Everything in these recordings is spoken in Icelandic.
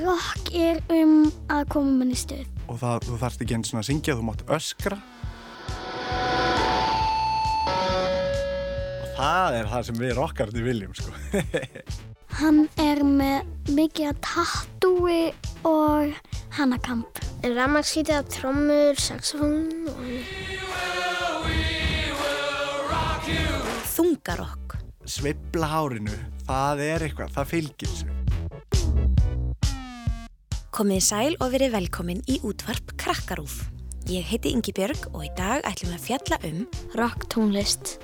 Rock er um að koma manni í stuð. og það, þú þarft ekki eins og að syngja, þú mátt öskra og það er það sem við rockarnir viljum sko. Hann er með mikið að tattúi og hanakamp. Ramaskýta, trommur, saxofón og... Þungarokk. sveifla hárinu, það er eitthvað, það fylgir þessu. Komið sæl og verið velkomin í útvarp Krakkarúf. Ég heiti Ingi Björg og í dag ætlum við að fjalla um Rock tónlist.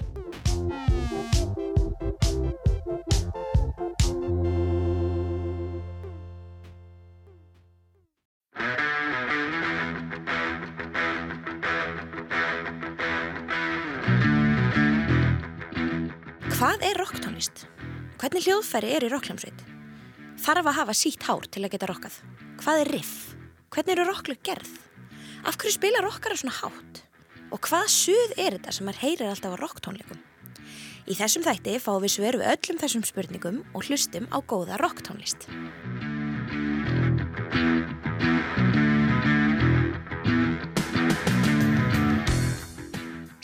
hvað er rocktónlist? Hvernig hljóðfæri er í rockljómsveit? Þarf að hafa sítt hár til að geta rockað? Hvað er riff? Hvernig eru rocklug gerð? Af hverju spila rockara svona hátt? Og hvað suð er þetta sem maður heyrir alltaf á rocktónleikum? Í þessum þætti fáum við við öllum þessum spurningum og hlustum á góða rocktónlist.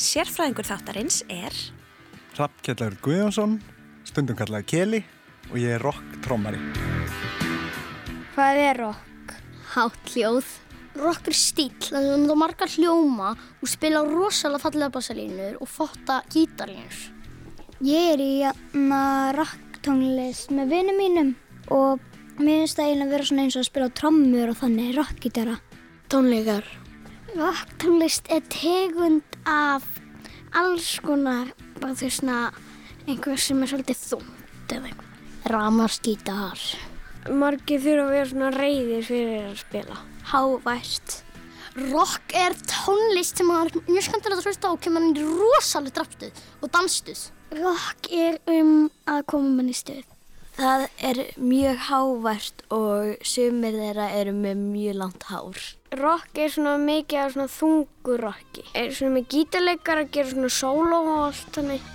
Sérfræðingur þáttarins er Rappkjallar Guðjónsson, stundum kallaði Keli og ég er rock-trommari. Hvað er rock? Hátt hljóð. Rock er stíl, það er margar hljóma og spila rosalega fallega bassalínur og fotta gítarlínur. Ég er í jæna rock tónlist með vinum mínum og mér finnst það eiginlega að vera svona eins og að spila á trommur og þannig rockgítara. Tónleikar. Rock tónlist er tegund af alls konar, bara því svona einhver sem er svolítið þungt eða einhver. Ramaskítar. Margir þurfa að vera svona reyðir fyrir að spila. Hávært. Rock er tónlist sem er mjög skemmtilegt að hlusta á og kemur inn í rosalega drafstuð og dansstuð. Rock er um að koma manni í stuð. Það er mjög hávært og sumir þeirra eru með mjög langt hár. Rock er svona mikið af svona þungur rocki. Er svona með gítarleikar að gera svona sóló og allt þannig.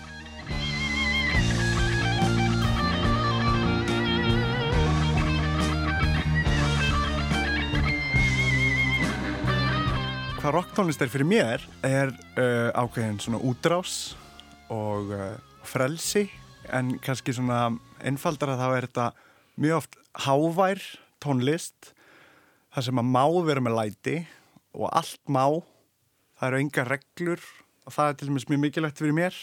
Hvað rocktónlist er fyrir mér er uh, ákveðin svona útrás og uh, frelsi en kannski svona einfaldara þá er þetta mjög oft hávær tónlist þar sem að má vera með læti og allt má það eru enga reglur og það er til dæmis mjög mikilvægt fyrir mér.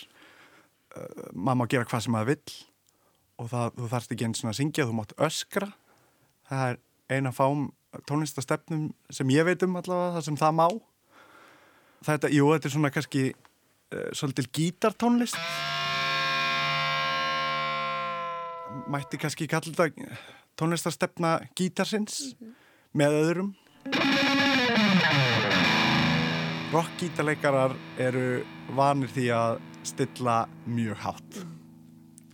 Uh, maður má gera hvað sem maður vill og það, þú þarfst ekki eins og að syngja þú mátt öskra. Það er eina fám tónlistastefnum sem ég veit um allavega það sem það má þetta, jú, þetta er svona kannski uh, svolítil gítartónlist. Mætti kannski kalla þetta tónlistastefna gítarsins með öðrum. Rockgítarleikarar eru vanir því að stilla mjög hátt.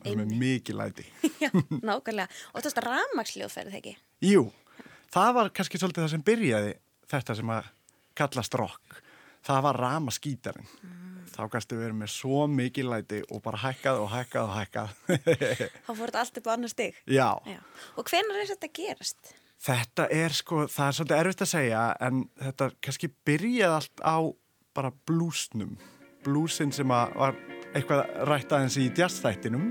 Það er með mikið læti. Já, nákvæmlega. Og þetta er rafmaksljóðferð, ekki? Jú, það var kannski svolítið það sem byrjaði þetta sem að kallast rock. Það var rama skítarinn. Þá kannski verið með svo mikið læti og bara hækkað og hækkað og hækkað. Þá fór þetta allt upp á annar stig. Já, Já. Og hvenær er þetta gerast? þetta er sko, það er svolítið erfitt að segja en þetta kannski byrjaði allt á bara blúsnum. Blúsin sem var eitthvað rætt aðeins í jazzþættinum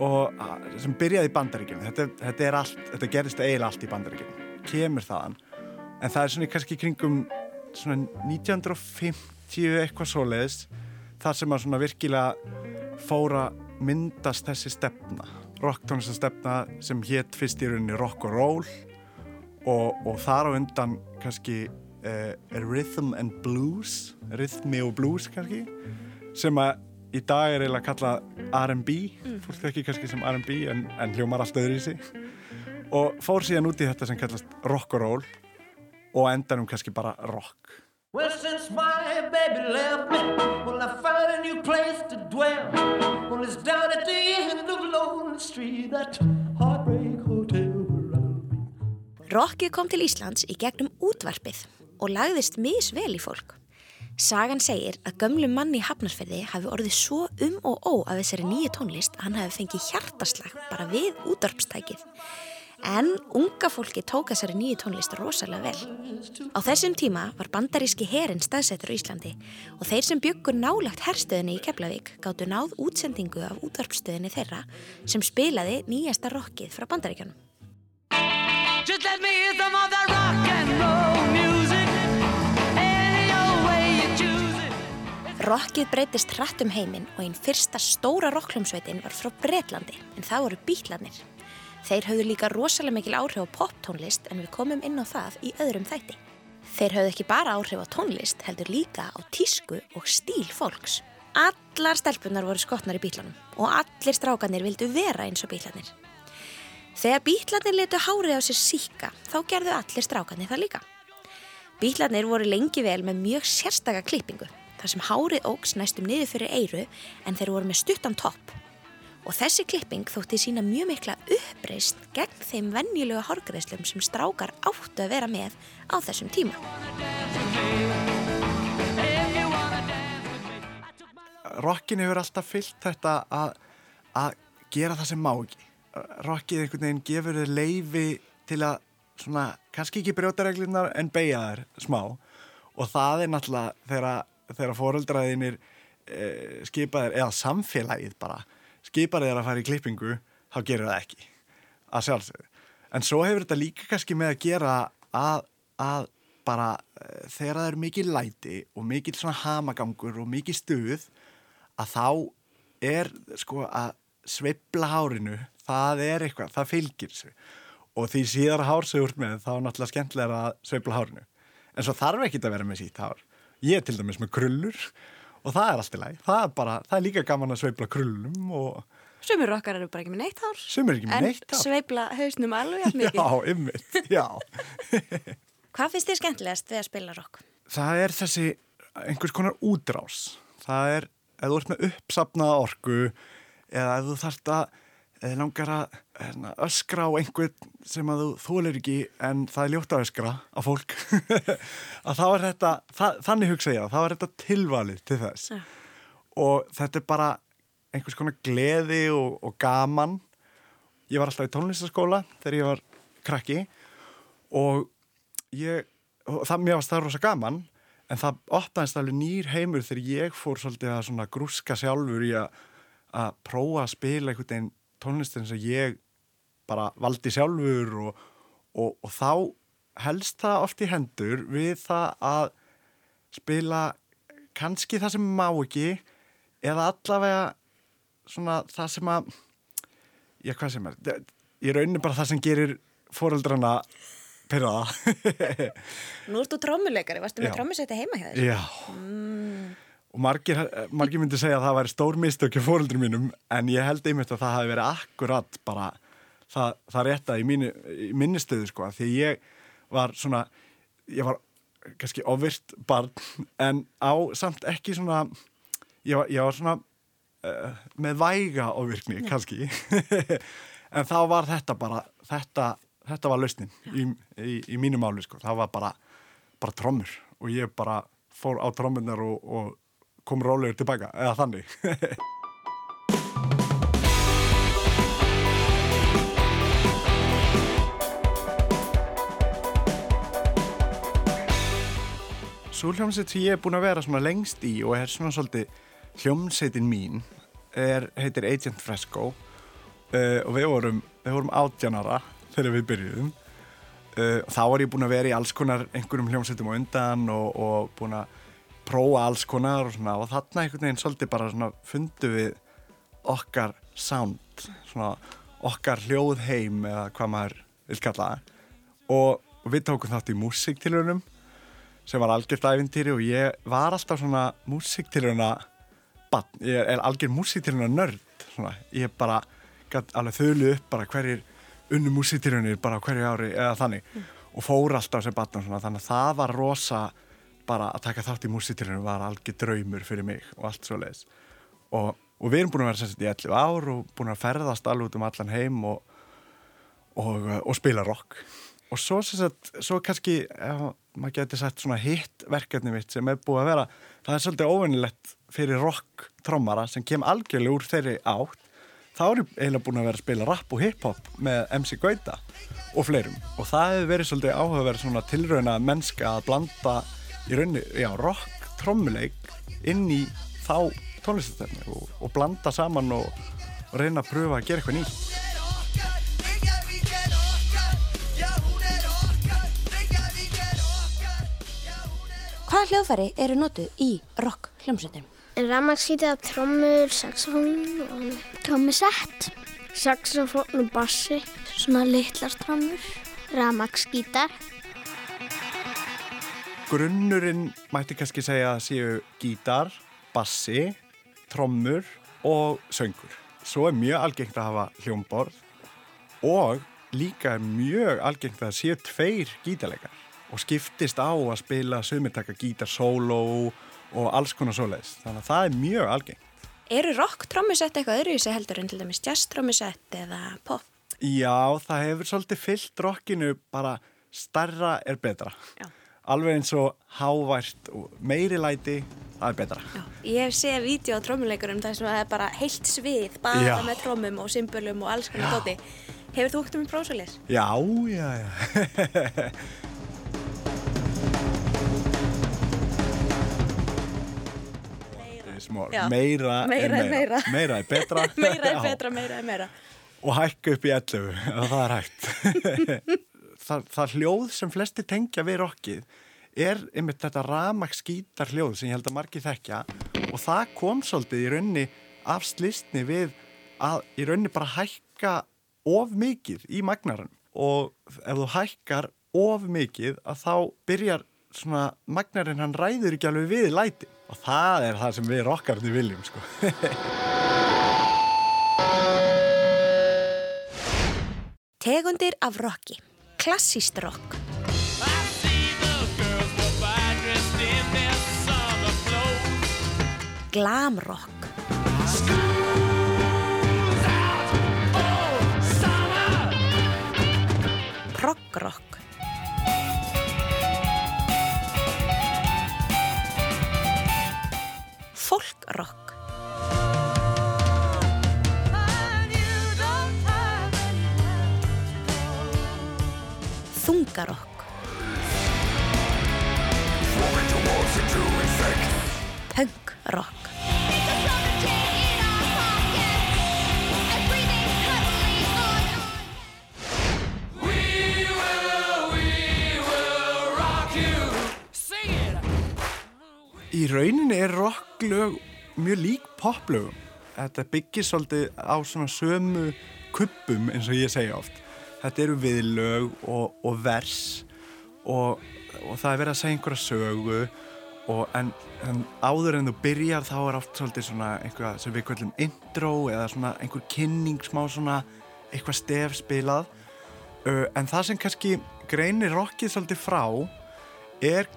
og sem byrjaði í bandaríkjum. Þetta, þetta þetta gerist eiginlega allt í bandaríkjum. Kemur þaðan. En það er svona kannski kringum svona 1950 eitthvað svoleiðis þar sem að svona virkilega fóra myndast þessi stefna. Rocktónlistastefna sem hétt fyrst í rauninni rock og roll og, og þar á undan kannski uh, rhythm and blues rhythmi og blues kannski sem að í dag er eiginlega kallað R&B fólk ekki kannski sem R&B en, en hljómar allt öðru í sig og fór síðan út í þetta sem kallast rock og roll og endanum kannski bara rock Well, since my baby left me, well, I found a new place to dwell. Well, it's down at the end of Lonely Street, that heartbreak hotel. Rokkið kom til Íslands í gegnum útvarpið og lagðist misvel í fólk. Sagan segir að gömlum manni í Hafnarferði hafi orðið svo um og ó af þessari nýju tónlist að hann hafi fengið hjartaslag bara við útvarpstækið. En unga fólki tók þessari nýju tónlist rosalega vel. Á þessum tíma var bandaríski herin staðsettur á Íslandi og þeir sem byggur nálagt herstöðinni í Keflavík gáttu náð útsendingu af útvarpstöðinni þeirra sem spilaði nýjasta rockið frá bandaríkjanum. Rockið breytist hratt um heiminn og einn fyrsta stóra rocklumsveitin var frá Bretlandi en það voru bítlarnir. Þeir höfðu líka rosalega mikil áhrif á poptónlist en við komum inn á það í öðrum þætti. Þeir höfðu ekki bara áhrif á tónlist heldur líka á tísku og stíl fólks. Allar stelpunar voru skotnar í bítlanum og allir strákanir vildu vera eins og bítlanir. Þegar bítlarnir letu hárið á sér síka þá gerðu allir strákanir það líka. Bítlarnir voru lengi vel með mjög sérstaka klippingu þar sem hárið ógs næstum niður fyrir eyru en þeir voru með stuttan topp. Og þessi klipping þótti sína mjög mikla uppreist gegn þeim venjulega hárgreðslum sem strákar áttu að vera með á þessum tíma. Rockin hefur alltaf fyllt þetta að, að gera það sem má ekki. Rockið einhvern veginn gefur þér leifi til að svona, kannski ekki brjóta reglunar en beigja þær smá og það er náttúrulega þegar, þegar fóröldraðinir e, skipaðir eða samfélagið bara skipar þér að fara í klippingu þá gerir það ekki. Að sjálfsögðu. En svo hefur þetta líka kannski með að gera að, að bara uh, þegar það er mikið læti og mikið svona hamagangur og mikið stuð að þá er sko að sveibla hárinu það er eitthvað, það fylgir sig og því síðar hár sem úr með þá er náttúrulega skemmtilega að sveibla hárinu. En svo þarf ekki að vera með sítt hár. Ég er til dæmis með krullur. og það er allt í læg, það er bara, það er líka gaman að sveifla krullum og Sumir okkar eru bara ekki með neitt hár sem er ekki með en neitt hár. sveifla hausnum alveg jafn mikið Já, ymmit, já. Hvað finnst þér skemmtilegast við að spila rock? það er þessi einhvers konar útrás. Það er, ef þú ert með uppsapnaða orku eða ef þú þarft að langar að hérna, öskra á einhvern sem að þú þólir ekki en það er ljótt að öskra á fólk. Að þá er þetta, það, þannig hugsa ég að þá er þetta tilvalið til þess. Já. og þetta er bara einhvers konar gleði og, og gaman. Ég var alltaf í tónlistaskóla þegar ég var krakki og ég, og það mér varst það rosa gaman en það opnaðist alveg nýr heimur þegar ég fór svolítið að grúska sjálfur í að, að prófa að spila einhvern veginn tónlistin sem ég bara valdi sjálfur og, og, og þá helst það oft í hendur við það að spila kannski það sem má ekki eða allavega svona það sem að já hvað sem er ég raunin bara það sem gerir fóreldrana pyrraða Nú ert þú trommuleikari, varstu með Já. trommusveiti heima hjá þér? Já. Og margir, margir myndi segja að það væri stór mistökju fóreldrum mínum en ég held einmitt að það hafi verið akkurat bara það, það rétta í, mínu, í minni stöðu sko því ég var svona, ég var kannski ofvirt barn en á samt ekki svona, ég var, ég var svona uh, með væga ofvirkni kannski. En þá var þetta bara, þetta, þetta var lausnin í, í, í mínu máli sko, það var bara, bara trommur og ég bara fór á trommunar og, og kom rólegur tilbaka, eða þannig. Svo hljómsveit sem ég er búin að vera svona lengst í og er svona svolítið hljómsveitin mín er, heitir Agent Fresco uh, og við vorum, við vorum átjanara þegar við byrjuðum uh, og þá var ég búin að vera í alls konar einhverjum hljómsveitum á undan og, og búin að prófa alls konar og svona og þarna einhvern veginn svolítið bara svona fundu við okkar sound svona okkar hljóðheim eða hvað maður vil kalla það. Og, og við tókum þátt í músiktilunum sem var algjört æfintýri og ég var alltaf svona músiktiluna bann, ég er algjör músiktiluna nörd svona, ég bara gæti alveg þölu upp bara hverjir unnu músiktilunir bara hverju ári eða þannig. Og fór alltaf sem bann svona, þannig að það var rosa bara að taka þátt í músiktilunum var algjör draumur fyrir mig og allt svo leiðis og, og við erum búin að vera sagt í 11 ár og búin að ferðast alveg út um allan heim og, og, og spila rock. Og svo, sagt, svo kannski ef maður geti sagt svona hitt verkefni mitt sem er búið að vera það er svolítið óvinnilegt fyrir rock trommara sem kem algjörlega úr þeirri átt. Þá er ég eiginlega búin að vera að spila rap og hip-hop með MC Gauta og fleirum. Og það hefur verið svolítið áhugaverð svona tilrauna mennska að blanda í rauninni, já, rock, trommuleik inn í þá tónlistastöfni og, og blanda saman og, og reyna að pröfa að gera eitthvað nýtt Hvaða hljóðfæri eru notuð í rock hljómsveitum? Ramaskítið trommur, saxofón og trommusett. Saxofón og bassi. Svona litlar trommur. Ramaskítar. Grunnurinn mætti kannski segja að séu gítar, bassi, trommur og söngur. Svo er mjög algengt að hafa hljómborð og líka er mjög algengt að séu tveir gítarleikar og skiptist á að spila sumitaka gítar solo og alls konar svoleiðis. Þannig að það er mjög algengt. Eru rock trommusett eitthvað öðruvísi heldur en til dæmis jazz trommusett eða pop? Já, það hefur svolítið fyllt rockinu bara starra er betra. Já. Alveg eins og hávært og meiri læti, það er betra. Já. Ég hef séð vídeo á trommuleikurum þar sem það er bara heilt svið, bara Já. með trommum og symbölum og alls konar dóti. Hefur þú okkur með prósulis? Já, já, já. Já. meira, Meira er meira. meira. Meira er betra. meira er betra, meira er meira. Og hækka upp í 11, ef það er hægt. það, það hljóð sem flesti tengja við rockið er einmitt þetta ramaksgítar hljóð sem ég held að margir þekkja og það kom svolítið í raunni af slistni við að í raunni bara hækka of mikið í magnarann og ef þú hækkar of mikið að þá byrjar svona magnarinn hann ræður ekki alveg við læti og það er það sem við rockarnir viljum sko. Tegundir af rocki. Klassíst rock. Glam rock. Prog rock. Punk rock. Í rauninni er rocklög mjög lík poplögum. Þetta byggir svolítið á svona sömu kuppum eins og ég segja oft. Þetta eru viðlög og, og vers og, og það er verið að segja einhverja sögu og en, en áður en þú byrjar þá er oft svolítið svona einhvað sem við kallum intro eða svona einhver kynning smá svona eitthvað stef spilað. Uh, en það sem kannski greinir rockið svolítið frá er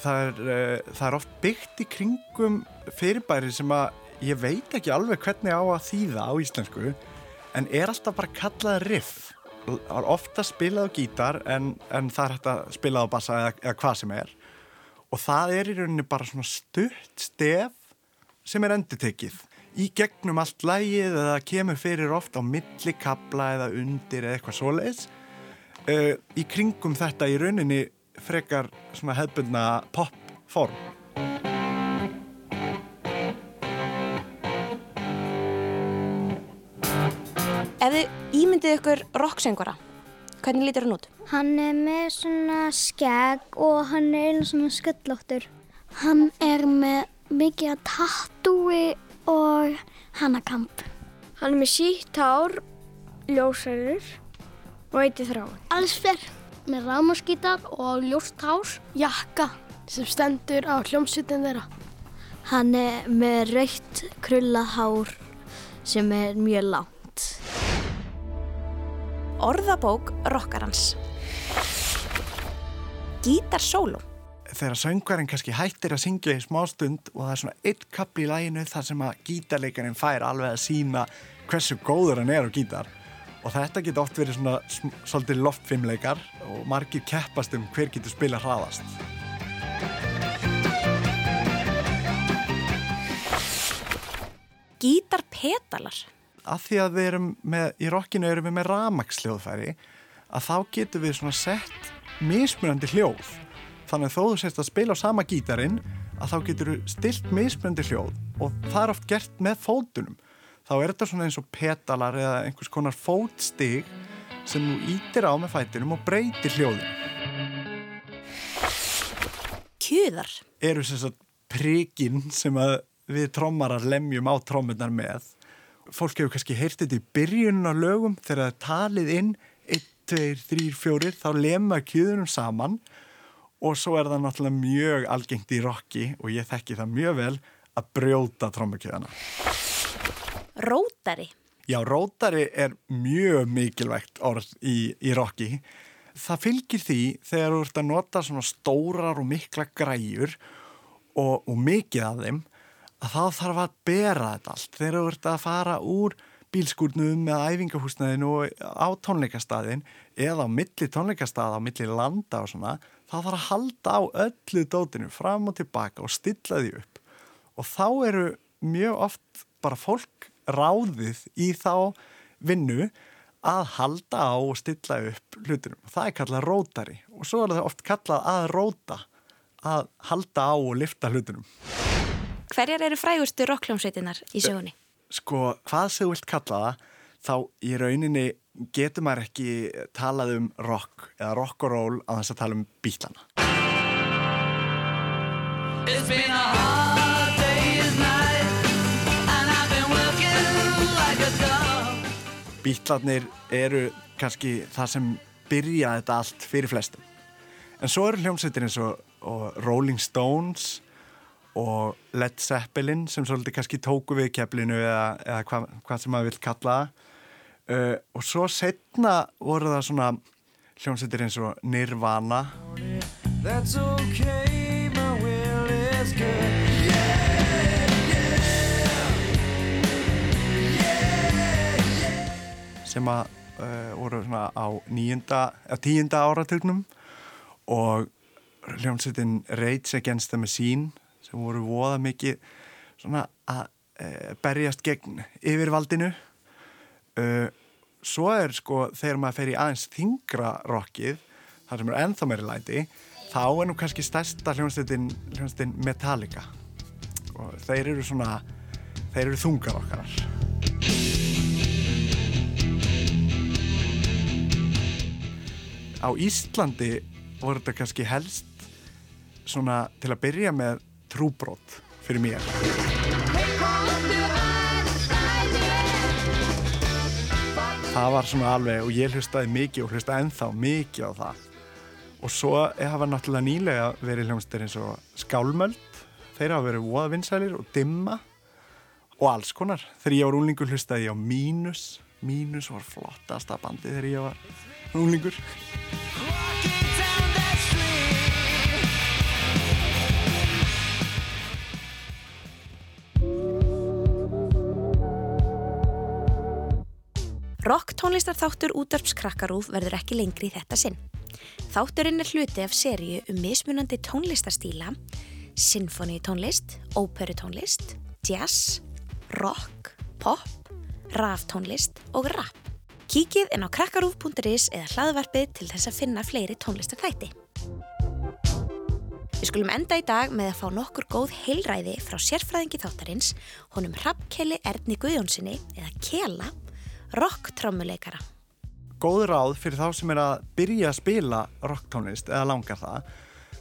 það er, uh, það er oft byggt í kringum fyrirbæri sem að ég veit ekki alveg hvernig á að þýða á íslensku en er alltaf bara kallað riff er ofta spilað á gítar en, en það er hægt að spila á bassa eða, eða hvað sem er. Og það er í rauninni bara svona stutt stef sem er endutekið í gegnum allt lægið eða kemur fyrir oft á milli kabla eða undir eða eitthvað svoleiðis. Uh, í kringum þetta í rauninni frekar svona hefbundna popform. Ímyndið ykkur rocksöngvara, hvernig lítur hann út? Hann er með svona skegg og hann er einu svona skellóttur. Hann er með mikið að tattúi og hannakamp. Hann er með sítt hár, ljósærur og eitthvað þráin. Alls fyrr með rámaskítar og ljóst hár. Jakka sem stendur á hljómsutin þeirra. Hann er með raukt krullað hár sem er mjög langt. Orðabók rockarans. Gítar sóló. Þegar söngvarinn kannski hættir að syngja í smá stund og það er svona eitt kapli í læginu þar sem að gítarleikarinn fær alveg að sína hversu góður hann er á gítar og þetta getur oft verið svona svolítið loftfimleikar og margir keppast um hver getur spila hraðast. Gítarpetalar. Að því að við erum með, í rockinu erum við með ramaksljóðfæri að þá getum við svona sett mismunandi hljóð þannig að þó þú sést að spila á sama gítarinn að þá getur þú stilt mismunandi hljóð og það er oft gert með fótunum þá er þetta svona eins og petalar eða einhvers konar fótstig sem þú ítir á með fætinum og breytir hljóðinu Kjöðar. eru sem sagt prikinn sem að við trommarar lemjum á trommunar með. Fólk hefur kannski heyrt þetta í byrjunum á lögum þegar það er talið inn 1, 2, 3, 4 þá lemma kjöðunum saman og svo er það náttúrulega mjög algengt í rocki og ég þekki það mjög vel að brjóta trommukjöðana. Rótari. Já, rótari er mjög mikilvægt orð í, í rocki. Það fylgir því þegar þú ert að nota svona stórar og mikla græjur og, og mikið af þeim að þá þarf að bera þetta allt. Þegar þú ert að fara úr bílskúrnum eða æfingahúsnaðinu á tónleikastæðin eða á milli tónleikastæða, á milli landa og svona, þá þarf að halda á öllu dótinu fram og tilbaka og stilla því upp. Og þá eru mjög oft bara fólk ráðið í þá vinnu að halda á og stilla upp hlutunum. Það er kallað rótari og svo er það oft kallað að róta, að halda á og lifta hlutunum. Hverjar eru frægustu rockljómsveitinnar í sögunni? Sko, hvað þú vilt kalla það, þá í rauninni getur maður ekki talað um rock eða rock og roll á þess að tala um bílana. It's been a hard day's night, and I've been working like a dog. Bílarnir eru kannski það sem byrja þetta allt fyrir flestum. En svo eru hljómsveitir eins og, og Rolling Stones og Led Zeppelin sem svolítið kannski tóku við keflinu eða, eða hva, hvað sem maður vil kalla það. Uh, og svo setna voru það svona hljómsveitir eins og Nirvana That's okay, my will is good. sem að uh, voru svona á nýjunda, eða tíunda áratugnum og hljómsveitin Rage Against the Machine sem voru voða mikið svona að uh, berjast gegn yfirvaldinu. Uh, svo er sko þegar maður fer í aðeins þingra rockið þar sem er ennþá meiri læti þá er nú kannski stærsta hljómsveitin, hljómsveitin Metallica. Og þeir eru svona þeir eru þungar okkar á Íslandi voru þetta kannski helst svona til að byrja með trúbrot fyrir mér. Það var svona alveg og ég hlustaði mikið og hlustaði ennþá mikið á það. Og svo hafa náttúrulega nýlega verið hljómsdæri eins og skálmöld, þeir hafa verið voðavinsælir og dimma og alls konar. Þegar ég var úlingur hlustaði ég á Mínus. Mínus var flottasta bandi þegar ég var úlingur. Rock tónlistarþáttur útvarpskrakkarúf verður ekki lengri í þetta sinn. Þátturinn er hluti af seríu um mismunandi tónlistarstíla, sinfoníutónlist, óperutónlist, jazz, rock, pop, raftónlist og rap. Kíkið inn á krakkarúf.is eða hlaðvarpið til þess að finna fleiri tónlistarþætti. Við skulum enda í dag með að fá nokkur góð heilræði frá sérfræðingi þáttarins, honum Rappkeli Erni Guðjónsinni eða Kela, rock-trommuleikara. góð ráð fyrir þá sem er að byrja að spila rocktónlist eða langar það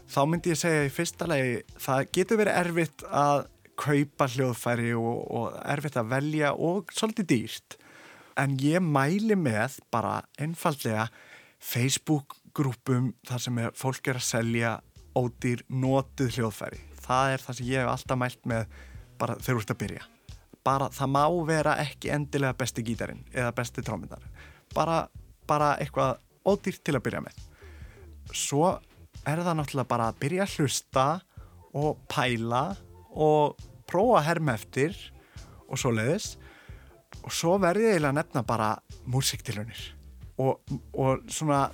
þá myndi ég segja í fyrsta legi það getur verið erfitt að kaupa hljóðfæri og, og erfitt að velja og svolítið dýrt. En ég mæli með bara einfallega Facebook-grúpum þar sem er, fólk er að selja ódýr notuð hljóðfæri. Það er það sem ég hef alltaf mælt með bara þegar þú ert að byrja bara, það má vera ekki endilega besti gítarinn eða besti trómyndar bara, bara eitthvað ódýrt til að byrja með. Svo er það náttúrulega bara að byrja að hlusta og pæla og prófa að herma eftir og svo leiðis og svo verði ég eiginlega að nefna bara músiktilunir og, og svona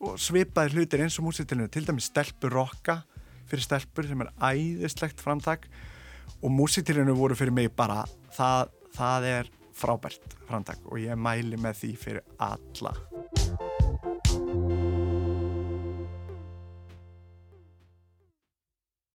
og svipaði hlutir eins og músiktilunir til dæmis stelpur rocka fyrir stelpur sem er æðislegt framtak. Og músiktilunir voru fyrir mig bara það, það er frábært framtak og ég mæli með því fyrir alla